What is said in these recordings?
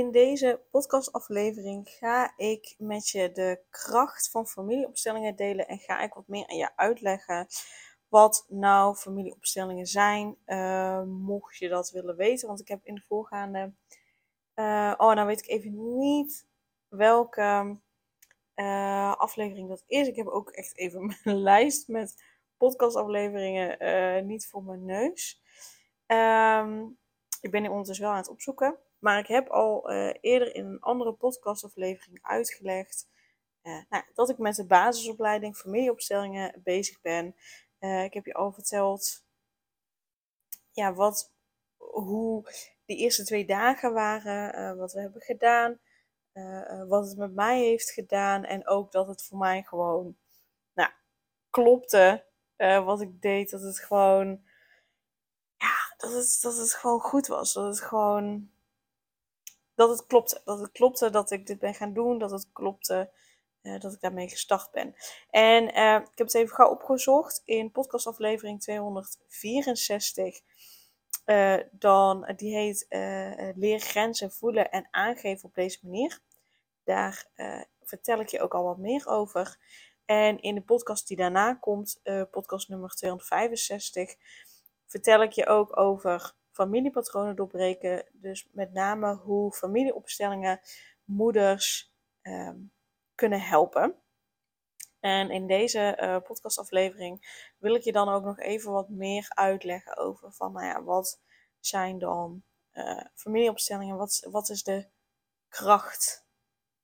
In deze podcastaflevering ga ik met je de kracht van familieopstellingen delen en ga ik wat meer aan je uitleggen wat nou familieopstellingen zijn. Uh, mocht je dat willen weten, want ik heb in de voorgaande. Uh, oh, nou weet ik even niet welke uh, aflevering dat is. Ik heb ook echt even mijn lijst met podcastafleveringen niet voor mijn neus. Um, ik ben die ondertussen wel aan het opzoeken. Maar ik heb al uh, eerder in een andere podcastaflevering uitgelegd uh, nou, dat ik met de basisopleiding familieopstellingen bezig ben. Uh, ik heb je al verteld ja, wat, hoe die eerste twee dagen waren, wat we hebben gedaan, wat het met mij heeft gedaan en ook dat het voor mij gewoon nou, klopte wat ik deed, dat het gewoon ja, dat het, dat het gewoon goed was, dat het gewoon dat het klopte. Dat het klopte dat ik dit ben gaan doen. Dat het klopte uh, dat ik daarmee gestart ben. En uh, ik heb het even gauw opgezocht in podcastaflevering 264. Uh, eh, dan, die heet Leer grenzen voelen en aangeven op deze manier. Daar vertel ik je ook al wat meer over. En in de podcast die daarna komt, podcast nummer 265, vertel ik je ook over familiepatronen doorbreken. Dus met name hoe familieopstellingen moeders ehm, kunnen helpen. En in deze uh, podcastaflevering wil ik je dan ook nog even wat meer uitleggen over van, nou ja, wat zijn dan uh, familieopstellingen? Wat, wat is de kracht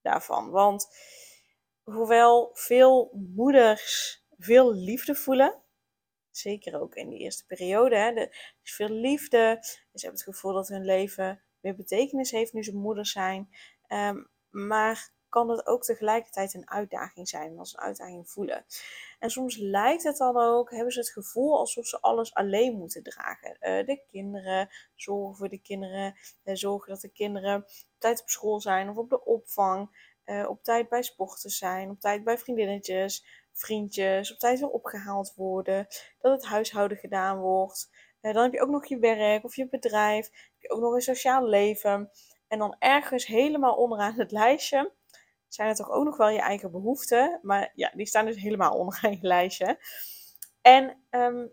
daarvan? Want hoewel veel moeders veel liefde voelen, Zeker ook in die eerste periode. Hè. Er is veel liefde. Ze hebben het gevoel dat hun leven meer betekenis heeft nu ze moeder zijn. Ehm, maar kan het ook tegelijkertijd een uitdaging zijn, als een uitdaging voelen. En soms lijkt het dan ook, hebben ze het gevoel alsof ze alles alleen moeten dragen. Uh, de kinderen, zorgen voor de kinderen, uh, zorgen dat de kinderen op tijd op school zijn of op de opvang, uh, op tijd bij sporten zijn, op tijd bij vriendinnetjes, vriendjes op tijd weer opgehaald worden, dat het huishouden gedaan wordt. Uh, dan heb je ook nog je werk of je bedrijf, heb je ook nog een sociaal leven. En dan ergens helemaal onderaan het lijstje zijn er toch ook nog wel je eigen behoeften. Maar ja, die staan dus helemaal onderaan je lijstje. En um,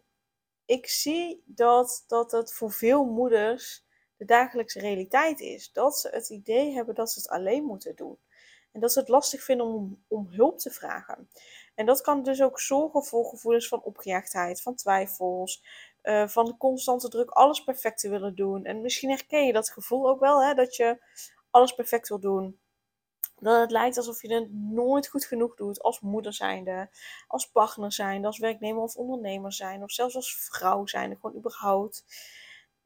ik zie dat, dat het voor veel moeders de dagelijkse realiteit is. Dat ze het idee hebben dat ze het alleen moeten doen. En dat ze het lastig vinden om, om hulp te vragen. En dat kan dus ook zorgen voor gevoelens van opgejaagdheid, van twijfels, uh, van de constante druk alles perfect te willen doen. En misschien herken je dat gevoel ook wel, hè, dat je alles perfect wil doen. Dat het lijkt alsof je het nooit goed genoeg doet als moeder zijnde, als partner zijnde, als werknemer of ondernemer zijn, of zelfs als vrouw zijnde, gewoon überhaupt.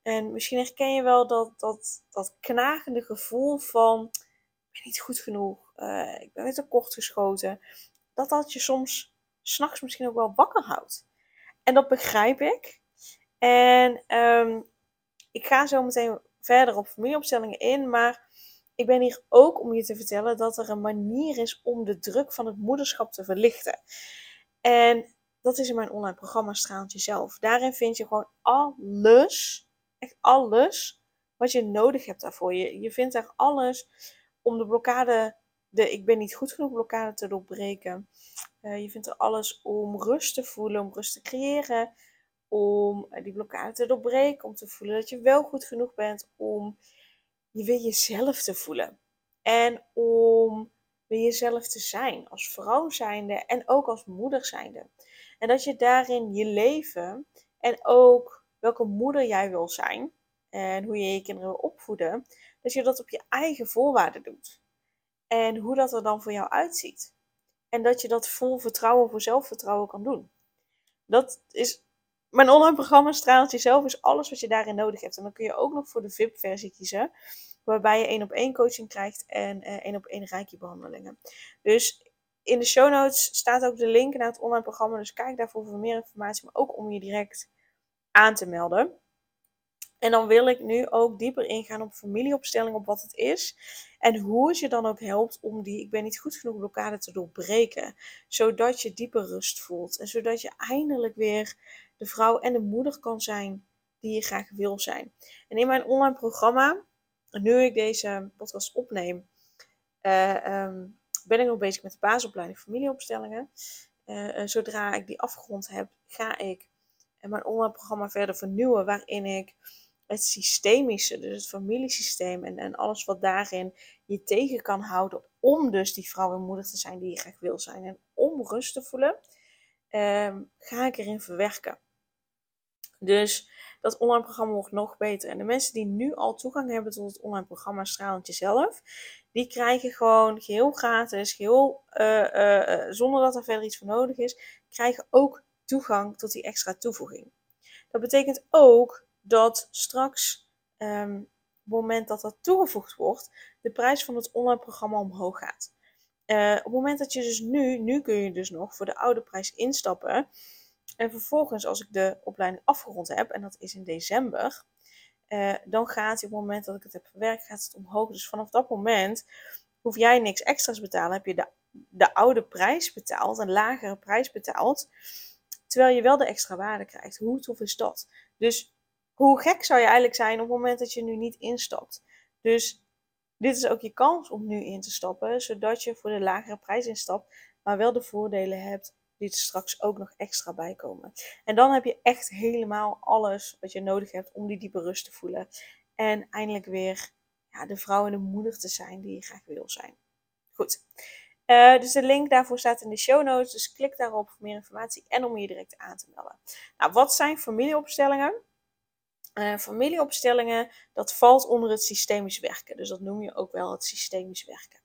En misschien herken je wel dat, dat, dat knagende gevoel van, ik ben niet goed genoeg, uh, ik ben weer tekort geschoten dat dat je soms s'nachts misschien ook wel wakker houdt. En dat begrijp ik. En um, ik ga zo meteen verder op familieopstellingen in, maar ik ben hier ook om je te vertellen dat er een manier is om de druk van het moederschap te verlichten. En dat is in mijn online programma Straaltje Zelf. Daarin vind je gewoon alles, echt alles, wat je nodig hebt daarvoor. Je, je vindt daar alles om de blokkade ik ben niet goed genoeg blokkade te doorbreken. Uh, je vindt er alles om rust te voelen, om rust te creëren, om die blokkade te doorbreken, om te voelen dat je wel goed genoeg bent, om je weer jezelf te voelen. En om weer jezelf te zijn, als vrouw zijnde en ook als moeder zijnde. En dat je daarin je leven en ook welke moeder jij wil zijn en hoe je je kinderen wil opvoeden, dat je dat op je eigen voorwaarden doet. En hoe dat er dan voor jou uitziet. En dat je dat vol vertrouwen voor zelfvertrouwen kan doen. Dat is mijn online programma Straaltje Zelf is alles wat je daarin nodig hebt. En dan kun je ook nog voor de VIP-versie kiezen. waarbij je één op één coaching krijgt en één op één reiki behandelingen. Dus in de show notes staat ook de link naar het online programma, dus kijk daarvoor voor meer informatie, maar ook om je direct aan te melden. En dan wil ik nu ook dieper ingaan op familieopstelling, op wat het is. En hoe het je dan ook helpt om die ik ben niet goed genoeg blokkade te doorbreken. Zodat je dieper rust voelt. En zodat je eindelijk weer de vrouw en de moeder kan zijn die je graag wil zijn. En in mijn online programma, nu ik deze podcast opneem, uh, um, ben ik nog bezig met de basisopleiding familieopstellingen. Uh, zodra ik die afgerond heb, ga ik mijn online programma verder vernieuwen. Waarin ik het systemische, dus het familiesysteem en, en alles wat daarin je tegen kan houden om dus die vrouw en moeder te zijn die je graag wil zijn en om rust te voelen, ehm, ga ik erin verwerken. Dus dat online programma wordt nog beter. En de mensen die nu al toegang hebben tot het online programma Stralend Jezelf, die krijgen gewoon geheel gratis, geheel uh, uh, zonder dat er verder iets voor nodig is, krijgen ook toegang tot die extra toevoeging. Dat betekent ook dat straks, um, op het moment dat dat toegevoegd wordt, de prijs van het online programma omhoog gaat. Uh, op het moment dat je dus nu, nu kun je dus nog voor de oude prijs instappen. En vervolgens, als ik de opleiding afgerond heb, en dat is in december, uh, dan gaat op het moment dat ik het heb verwerkt, gaat het omhoog. Dus vanaf dat moment hoef jij niks extra's betalen. Heb je de, de oude prijs betaald, een lagere prijs betaald. Terwijl je wel de extra waarde krijgt. Hoe tof is dat? Dus hoe gek zou je eigenlijk zijn op het moment dat je nu niet instapt? Dus dit is ook je kans om nu in te stappen, zodat je voor de lagere prijs instapt, maar wel de voordelen hebt die er straks ook nog extra bij komen. En dan heb je echt helemaal alles wat je nodig hebt om die diepe rust te voelen. En eindelijk weer ja, de vrouw en de moeder te zijn die je graag wil zijn. Goed. Uh, dus de link daarvoor staat in de show notes. Dus klik daarop voor meer informatie en om je direct aan te melden. Nou, wat zijn familieopstellingen? Uh, familieopstellingen, dat valt onder het systemisch werken. Dus dat noem je ook wel het systemisch werken.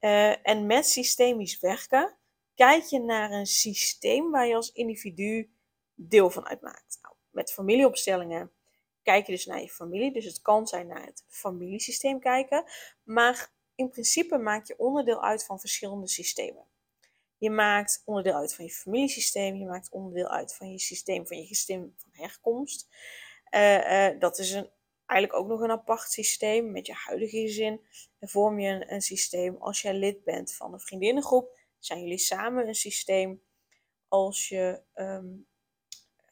Uh, en met systemisch werken kijk je naar een systeem waar je als individu deel van uitmaakt. Nou, met familieopstellingen kijk je dus naar je familie. Dus het kan zijn naar het familiesysteem kijken. Maar in principe maak je onderdeel uit van verschillende systemen. Je maakt onderdeel uit van je familiesysteem. Je maakt onderdeel uit van je systeem van je systeem van herkomst. Uh, uh, dat is een, eigenlijk ook nog een apart systeem. Met je huidige gezin vorm je een, een systeem. Als jij lid bent van een vriendinnengroep, zijn jullie samen een systeem. Als je um,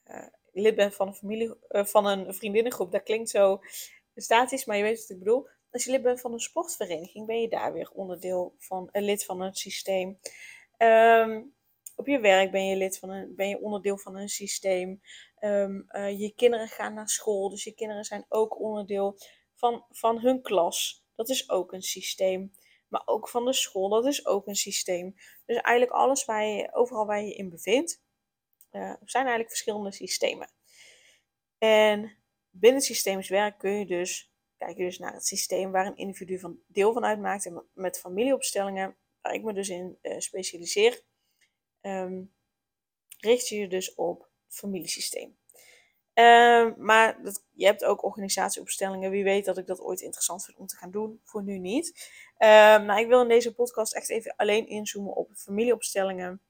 uh, lid bent van een, familie, van een vriendinnengroep, dat klinkt zo statisch, maar je weet wat ik bedoel. Als je lid bent van een sportvereniging, ben je daar weer onderdeel van, een lid van een systeem. Um, op je werk ben je lid van een, ben je onderdeel van een systeem. Um, uh, je kinderen gaan naar school, dus je kinderen zijn ook onderdeel van, van hun klas. Dat is ook een systeem. Maar ook van de school, dat is ook een systeem. Dus eigenlijk alles waar je, overal waar je in bevindt, uh, zijn eigenlijk verschillende systemen. En binnen het systemisch werk kun je dus, kijk je dus naar het systeem waar een individu van deel van uitmaakt. En met familieopstellingen, waar ik me dus in uh, specialiseer, um, richt je je dus op familiesysteem. Um, maar dat, je hebt ook organisatieopstellingen. Wie weet dat ik dat ooit interessant vind om te gaan doen. Voor nu niet. Nou, ik wil in deze podcast echt even alleen inzoomen op familieopstellingen.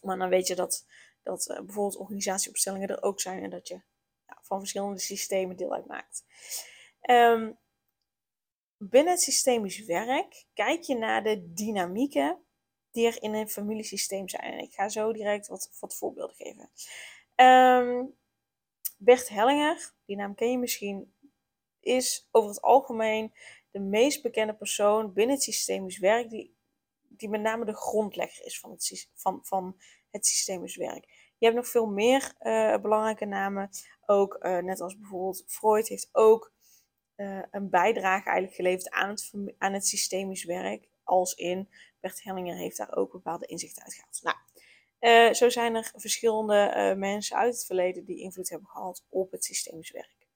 Maar dan weet je dat, dat uh, bijvoorbeeld organisatieopstellingen er ook zijn. En dat je ja, van verschillende systemen deel uitmaakt. Um, binnen het systemisch werk kijk je naar de dynamieken die er in een familiesysteem zijn. En ik ga zo direct wat, wat voorbeelden geven. Um, Bert Hellinger, die naam ken je misschien, is over het algemeen de meest bekende persoon binnen het systemisch werk, die, die met name de grondlegger is van het, van, van het systemisch werk. Je hebt nog veel meer uh, belangrijke namen, ook uh, net als bijvoorbeeld Freud heeft ook uh, een bijdrage eigenlijk geleverd aan het, aan het systemisch werk, als in Bert Hellinger heeft daar ook bepaalde inzichten uitgehaald. Nou, uh, zo zijn er verschillende uh, mensen uit het verleden die invloed hebben gehad op het systemisch werk.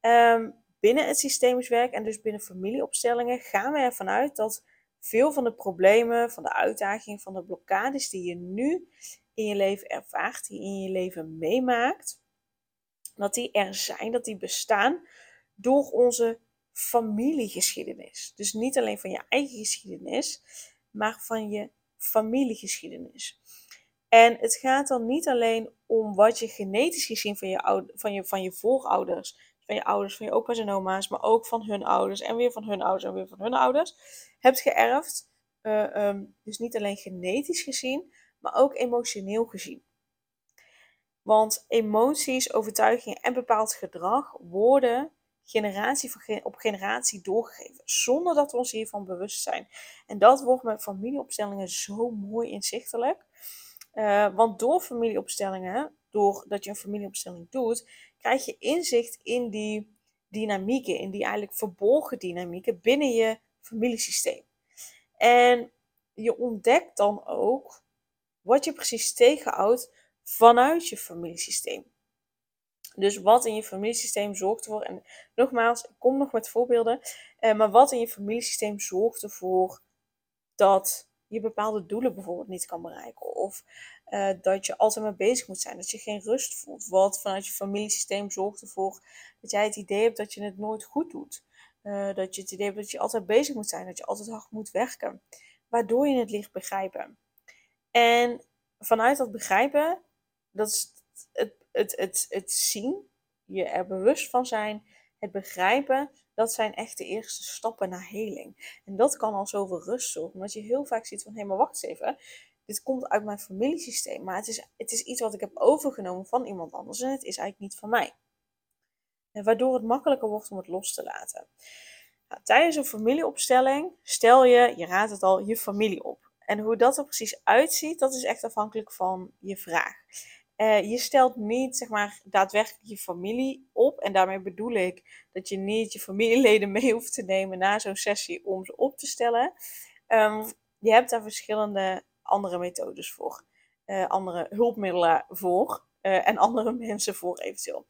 Um, binnen het systemisch werk en dus binnen familieopstellingen gaan we ervan uit dat veel van de problemen, van de uitdagingen, van de blokkades die je nu in je leven ervaart, die je in je leven meemaakt, dat die er zijn, dat die bestaan door onze familiegeschiedenis. Dus niet alleen van je eigen geschiedenis, maar van je familiegeschiedenis. En het gaat dan niet alleen om wat je genetisch gezien van je, van je, van je voorouders, van je ouders, van je opa's en oma's, maar ook van hun ouders en weer van hun ouders en weer van hun ouders, hebt geërfd. Uh, um, dus niet alleen genetisch gezien, maar ook emotioneel gezien. Want emoties, overtuigingen en bepaald gedrag worden generatie op generatie doorgegeven, zonder dat we ons hiervan bewust zijn. En dat wordt met familieopstellingen zo mooi inzichtelijk. Uh, want door familieopstellingen, doordat je een familieopstelling doet, krijg je inzicht in die dynamieken, in die eigenlijk verborgen dynamieken binnen je familiesysteem. En je ontdekt dan ook wat je precies tegenhoudt vanuit je familiesysteem. Dus wat in je familiesysteem zorgt ervoor, en nogmaals, ik kom nog met voorbeelden, eh, maar wat in je familiesysteem zorgt ervoor dat je bepaalde doelen bijvoorbeeld niet kan bereiken. Of uh, dat je altijd maar bezig moet zijn, dat je geen rust voelt. Wat vanuit je familiesysteem zorgt ervoor dat jij het idee hebt dat je het nooit goed doet. Uh, dat je het idee hebt dat je altijd bezig moet zijn, dat je altijd hard moet werken. Waardoor je het licht begrijpen. En vanuit dat begrijpen, dat is het, het, het, het zien, je er bewust van zijn, het begrijpen, dat zijn echt de eerste stappen naar heling. En dat kan al zoveel rust zorgen, omdat je heel vaak ziet van, hé, maar wacht eens even, dit komt uit mijn familiesysteem, maar het is, het is iets wat ik heb overgenomen van iemand anders en het is eigenlijk niet van mij. En waardoor het makkelijker wordt om het los te laten. Nou, tijdens een familieopstelling stel je, je raadt het al, je familie op. En hoe dat er precies uitziet, dat is echt afhankelijk van je vraag. Uh, je stelt niet zeg maar, daadwerkelijk je familie op. En daarmee bedoel ik dat je niet je familieleden mee hoeft te nemen na zo'n sessie om ze op te stellen. Um, je hebt daar verschillende andere methodes voor. Uh, andere hulpmiddelen voor. Uh, en andere mensen voor eventueel.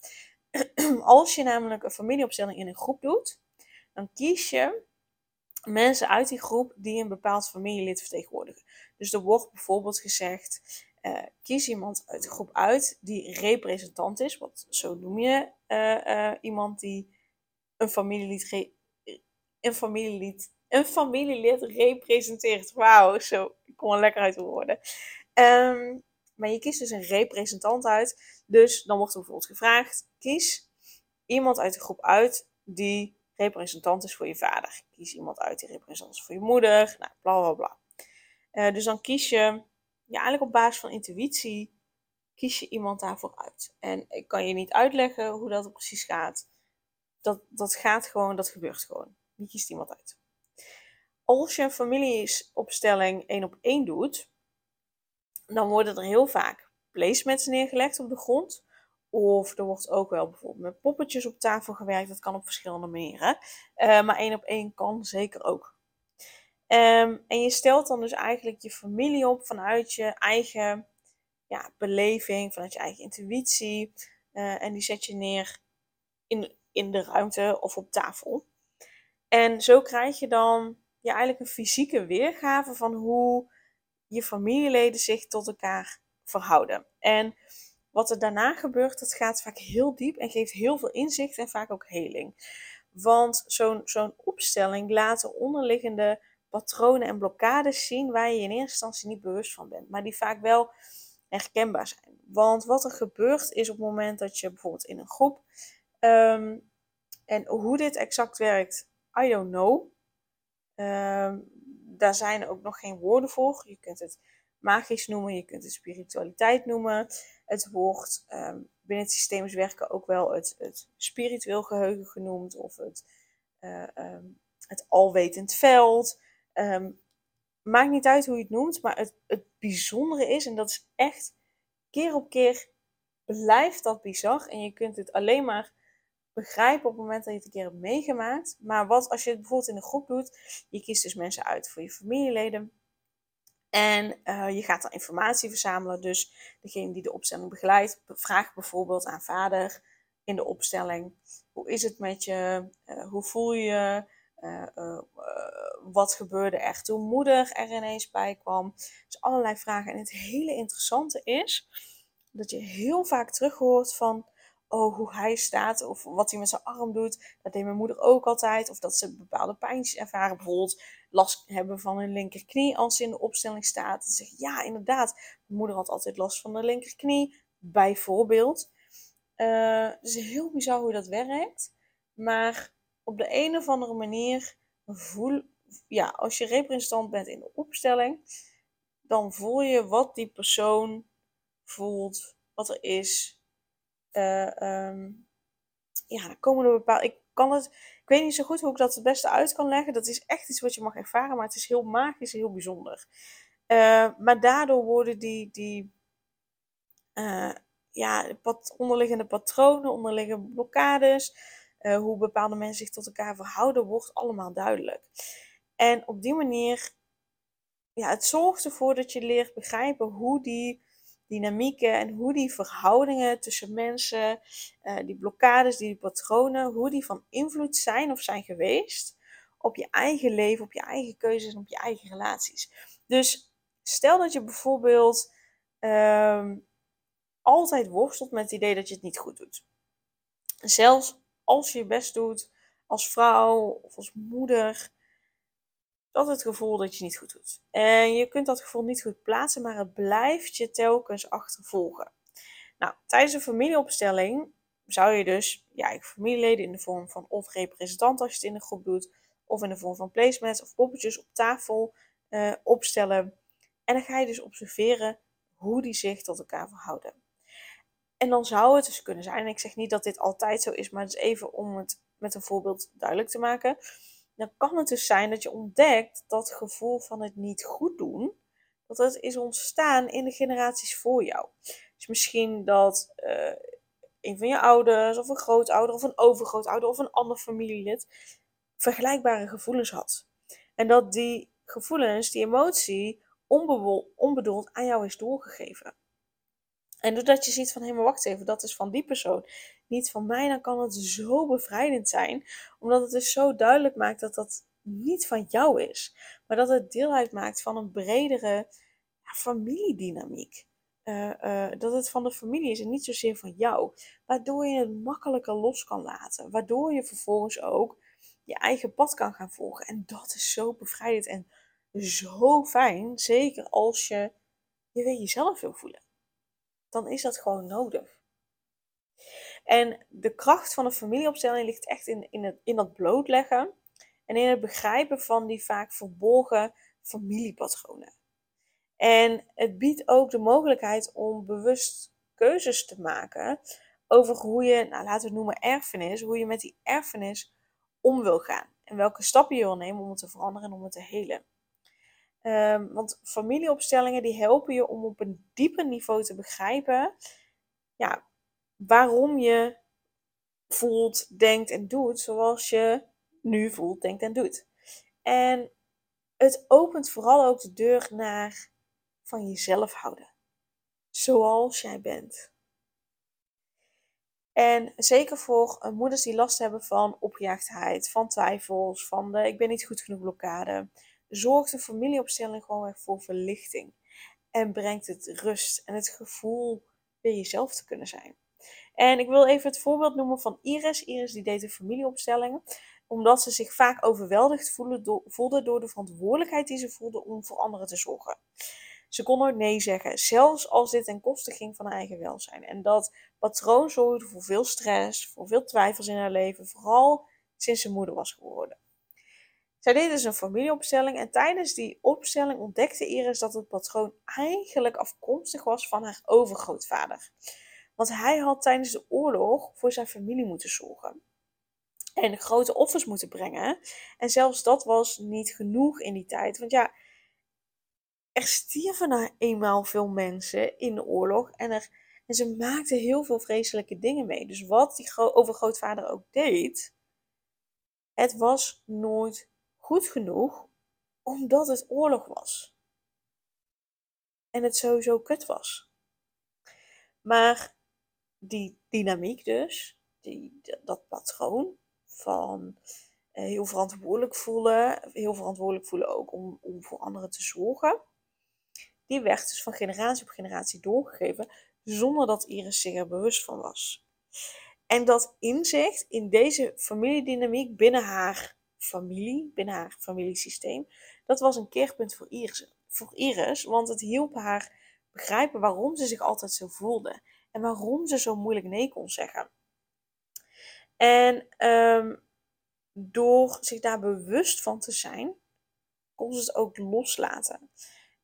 Als je namelijk een familieopstelling in een groep doet, dan kies je mensen uit die groep die een bepaald familielid vertegenwoordigen. Dus er wordt bijvoorbeeld gezegd: uh, kies iemand uit de groep uit die representant is. Wat zo noem je uh, uh, iemand die een familielid, een familielid, een familielid representeert. Wauw, zo, ik kom er lekker uit de woorden. Um, maar je kiest dus een representant uit. Dus dan wordt er bijvoorbeeld gevraagd: kies iemand uit de groep uit die representant is voor je vader. Kies iemand uit die representant is voor je moeder. Nou, bla bla bla. Dus dan kies je, ja, eigenlijk op basis van intuïtie, kies je iemand daarvoor uit. En ik kan je niet uitleggen hoe dat precies gaat. Dat, dat gaat gewoon, dat gebeurt gewoon. Je kiest iemand uit. Als je een familieopstelling één op één doet, dan worden er heel vaak placements neergelegd op de grond. Of er wordt ook wel bijvoorbeeld met poppetjes op tafel gewerkt. Dat kan op verschillende manieren. Uh, maar één op één kan zeker ook. Um, en je stelt dan dus eigenlijk je familie op vanuit je eigen ja, beleving, vanuit je eigen intuïtie. Uh, en die zet je neer in, in de ruimte of op tafel. En zo krijg je dan ja, eigenlijk een fysieke weergave van hoe je familieleden zich tot elkaar verhouden. En wat er daarna gebeurt, dat gaat vaak heel diep en geeft heel veel inzicht en vaak ook heling. Want zo'n zo'n opstelling laat de onderliggende patronen en blokkades zien waar je in eerste instantie niet bewust van bent, maar die vaak wel herkenbaar zijn. Want wat er gebeurt is op het moment dat je bijvoorbeeld in een groep, um, en hoe dit exact werkt, I don't know. Um, daar zijn ook nog geen woorden voor. Je kunt het magisch noemen, je kunt het spiritualiteit noemen. Het wordt um, binnen het systeemisch werken ook wel het, het spiritueel geheugen genoemd of het, um, het alwetend veld. Um, maakt niet uit hoe je het noemt, maar het, het bijzondere is, en dat is echt keer op keer blijft dat bizar. En je kunt het alleen maar begrijpen op het moment dat je het een keer hebt meegemaakt. Maar wat als je het bijvoorbeeld in een groep doet, je kiest dus mensen uit voor je familieleden. En uh, je gaat dan informatie verzamelen. Dus degene die de opstelling begeleidt, vraagt bijvoorbeeld aan vader in de opstelling: hoe is het met je? Uh, hoe voel je je? Uh, wat gebeurde er toen moeder er ineens bij kwam? Dus allerlei vragen. En het hele interessante is dat je heel vaak terug hoort van: oh, hoe hij staat of wat hij met zijn arm doet. Dat deed mijn moeder ook altijd. Of dat ze bepaalde pijntjes ervaren. Bijvoorbeeld last hebben van hun linkerknie als ze in de opstelling staat. Je, ja, inderdaad. Mijn moeder had altijd last van de linkerknie, bijvoorbeeld. Uh, dus heel bizar hoe dat werkt. Maar op de een of andere manier voel, ja, als je representant bent in de opstelling, dan voel je wat die persoon voelt, wat er is. Uh, um, ja, dan komen er bepaalde. Ik kan het. Ik weet niet zo goed hoe ik dat het beste uit kan leggen. Dat is echt iets wat je mag ervaren, maar het is heel magisch en heel bijzonder. Uh, maar daardoor worden die, die uh, ja, onderliggende patronen, onderliggende blokkades, hoe bepaalde mensen zich tot elkaar verhouden, wordt allemaal duidelijk. En op die manier, ja, het zorgt ervoor dat je leert begrijpen hoe die dynamieken en hoe die verhoudingen tussen mensen, uh, die blokkades, die patronen, hoe die van invloed zijn of zijn geweest op je eigen leven, op je eigen keuzes en op je eigen relaties. Dus stel dat je bijvoorbeeld uh, altijd worstelt met het idee dat je het niet goed doet. Zelfs als je je best doet als vrouw of als moeder, dat het gevoel dat je niet goed doet. En je kunt dat gevoel niet goed plaatsen, maar het blijft je telkens achtervolgen. Nou, tijdens een familieopstelling zou je dus eigen familieleden in de vorm van of representant als je het in een groep doet, of in de vorm van placemats of poppetjes op tafel uh, opstellen. En dan ga je dus observeren hoe die zich tot elkaar verhouden. En dan zou het dus kunnen zijn, en ik zeg niet dat dit altijd zo is, maar het is even om het met een voorbeeld duidelijk te maken. Dan kan het dus zijn dat je ontdekt dat gevoel van het niet goed doen, dat het is ontstaan in de generaties voor jou. Dus misschien dat uh, een van je ouders, of een grootouder, of een overgrootouder, of een ander familielid vergelijkbare gevoelens had. En dat die gevoelens, die emotie, onbedoeld aan jou is doorgegeven. En doordat je ziet van, hé, maar wacht even, dat is van die persoon, niet van mij, dan kan het zo bevrijdend zijn. Omdat het dus zo duidelijk maakt dat dat niet van jou is. Maar dat het deel uitmaakt van een bredere familiedynamiek. Uh, uh, dat het van de familie is en niet zozeer van jou. Waardoor je het makkelijker los kan laten. Waardoor je vervolgens ook je eigen pad kan gaan volgen. En dat is zo bevrijdend en zo fijn. Zeker als je je weer jezelf wil voelen dan is dat gewoon nodig. En de kracht van een familieopstelling ligt echt in, in, het, in dat blootleggen en in het begrijpen van die vaak verborgen familiepatronen. En het biedt ook de mogelijkheid om bewust keuzes te maken over hoe je, nou, laten we het noemen erfenis, hoe je met die erfenis om wil gaan. En welke stappen je wil nemen om het te veranderen en om het te helen. Um, want familieopstellingen die helpen je om op een dieper niveau te begrijpen ja, waarom je voelt, denkt en doet zoals je nu voelt, denkt en doet. En het opent vooral ook de deur naar van jezelf houden. Zoals jij bent. En zeker voor moeders die last hebben van opgejaagdheid, van twijfels, van de ik ben niet goed genoeg blokkade zorgt de familieopstelling gewoon weer voor verlichting. En brengt het rust en het gevoel weer jezelf te kunnen zijn. En ik wil even het voorbeeld noemen van Iris. Iris die deed de familieopstellingen omdat ze zich vaak overweldigd voelde door de verantwoordelijkheid die ze voelde om voor anderen te zorgen. Ze kon nooit nee zeggen, zelfs als dit ten koste ging van haar eigen welzijn. En dat patroon zorgde voor veel stress, voor veel twijfels in haar leven, vooral sinds ze moeder was geworden. Zij deed dus een familieopstelling en tijdens die opstelling ontdekte Iris dat het patroon eigenlijk afkomstig was van haar overgrootvader. Want hij had tijdens de oorlog voor zijn familie moeten zorgen. En grote offers moeten brengen. En zelfs dat was niet genoeg in die tijd. Want ja, er stierven nou eenmaal veel mensen in de oorlog. En, er, en ze maakten heel veel vreselijke dingen mee. Dus wat die overgrootvader ook deed, het was nooit goed genoeg omdat het oorlog was. En het sowieso kut was. Maar die dynamiek dus, die, dat patroon van eh, heel verantwoordelijk voelen, heel verantwoordelijk voelen ook om, om voor anderen te zorgen, die werd dus van generatie op generatie doorgegeven zonder dat Iris zich er bewust van was. En dat inzicht in deze familiedynamiek binnen haar familie, binnen haar familiesysteem, dat was een keerpunt voor Iris, voor Iris want het hielp haar begrijpen waarom ze zich altijd zo voelde en waarom ze zo moeilijk nee kon zeggen. En um, door zich daar bewust van te zijn, kon ze het ook loslaten.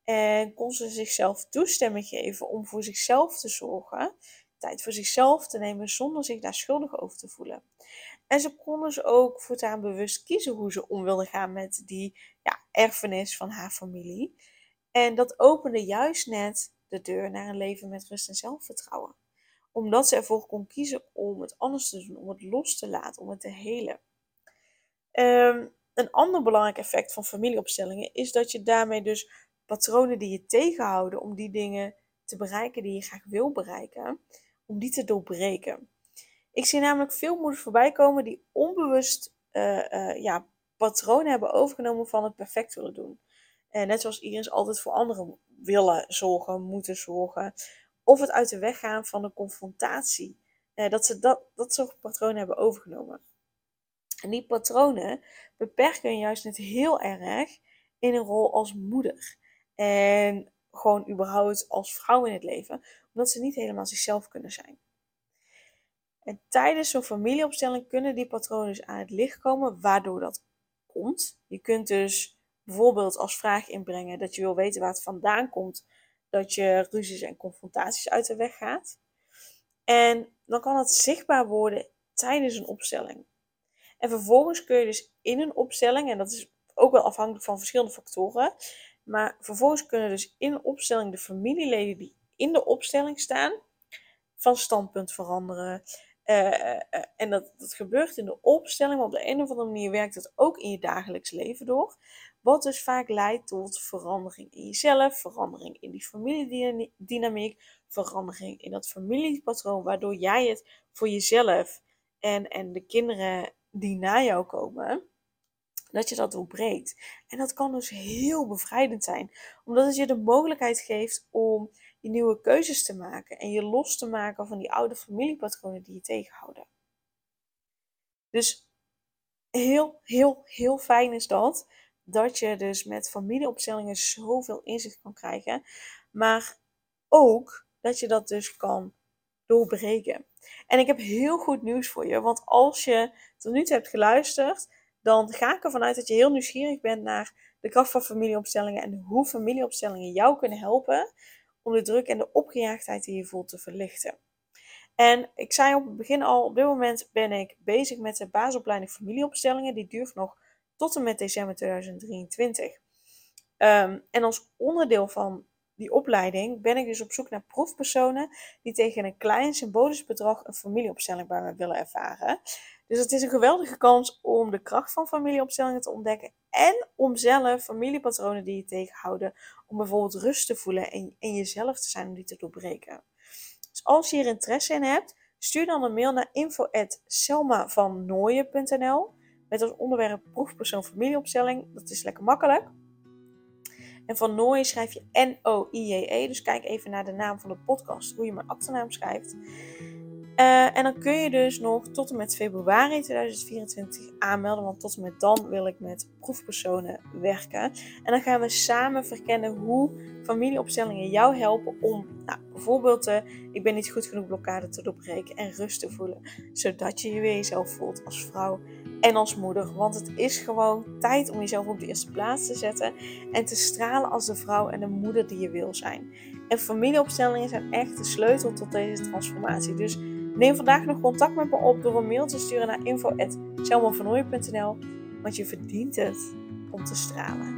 En kon ze zichzelf toestemming geven om voor zichzelf te zorgen, tijd voor zichzelf te nemen zonder zich daar schuldig over te voelen. En ze kon dus ook voortaan bewust kiezen hoe ze om wilde gaan met die ja, erfenis van haar familie. En dat opende juist net de deur naar een leven met rust en zelfvertrouwen. Omdat ze ervoor kon kiezen om het anders te doen, om het los te laten, om het te helen. Ehm, een ander belangrijk effect van familieopstellingen is dat je daarmee dus patronen die je tegenhouden om die dingen te bereiken die je graag wil bereiken, om die te doorbreken. Ik zie namelijk veel moeders voorbij komen die onbewust uh, uh, ja, patronen hebben overgenomen van het perfect willen doen. En net zoals Iris altijd voor anderen willen zorgen, moeten zorgen. Of het uit de weg gaan van de confrontatie. Uh, dat ze dat, dat soort patronen hebben overgenomen. En die patronen beperken juist net heel erg in een rol als moeder. En gewoon überhaupt als vrouw in het leven, omdat ze niet helemaal zichzelf kunnen zijn. En tijdens zo'n familieopstelling kunnen die patronen dus aan het licht komen, waardoor dat komt. Je kunt dus bijvoorbeeld als vraag inbrengen dat je wil weten waar het vandaan komt, dat je ruzies en confrontaties uit de weg gaat. En dan kan het zichtbaar worden tijdens een opstelling. En vervolgens kun je dus in een opstelling, en dat is ook wel afhankelijk van verschillende factoren, maar vervolgens kunnen dus in een opstelling de familieleden die in de opstelling staan, van standpunt veranderen. Uh, en dat, dat gebeurt in de opstelling, maar op de een of andere manier werkt het ook in je dagelijks leven door. Wat dus vaak leidt tot verandering in jezelf, verandering in die familiedynamiek, verandering in dat familiepatroon, waardoor jij het voor jezelf en, en de kinderen die na jou komen, dat je dat doorbreekt. En dat kan dus heel bevrijdend zijn, omdat het je de mogelijkheid geeft om je nieuwe keuzes te maken en je los te maken van die oude familiepatronen die je tegenhouden. Dus heel, heel, heel fijn is dat, dat je dus met familieopstellingen zoveel inzicht kan krijgen, maar ook dat je dat dus kan doorbreken. En ik heb heel goed nieuws voor je, want als je tot nu toe hebt geluisterd, dan ga ik ervan uit dat je heel nieuwsgierig bent naar de kracht van familieopstellingen en hoe familieopstellingen jou kunnen helpen om de druk en de opgejaagdheid die je voelt te verlichten. En ik zei op het begin al, op dit moment ben ik bezig met de basisopleiding familieopstellingen. Die duurt nog tot en met december 2023. Ehm, en als onderdeel van die opleiding ben ik dus op zoek naar proefpersonen die tegen een klein symbolisch bedrag een familieopstelling bij me willen ervaren. Dus het is een geweldige kans om de kracht van familieopstellingen te ontdekken en om zelf familiepatronen die je tegenhouden, om bijvoorbeeld rust te voelen en, jezelf te zijn om die te doorbreken. Dus als je hier interesse in hebt, stuur dan een mail naar info.selmavannooien.nl met als onderwerp proefpersoon familieopstelling. Dat is lekker makkelijk. En van Nooien schrijf je N-O-I-J-E. Dus kijk even naar de naam van de podcast, hoe je mijn achternaam schrijft. Uh, en dan kun je dus nog tot en met februari 2024 aanmelden, want tot en met dan wil ik met proefpersonen werken. En dan gaan we samen verkennen hoe familieopstellingen jou helpen om nou, bijvoorbeeld de ik ben niet goed genoeg blokkade te doorbreken en rust te voelen, zodat je je weer jezelf voelt als vrouw en als moeder. Want het is gewoon tijd om jezelf op de eerste plaats te zetten en te stralen als de vrouw en de moeder die je wil zijn. En familieopstellingen zijn echt de sleutel tot deze transformatie. Dus Neem vandaag nog contact met me op door een mail te sturen naar info.selmanvernooien.nl, want je verdient het om te stralen.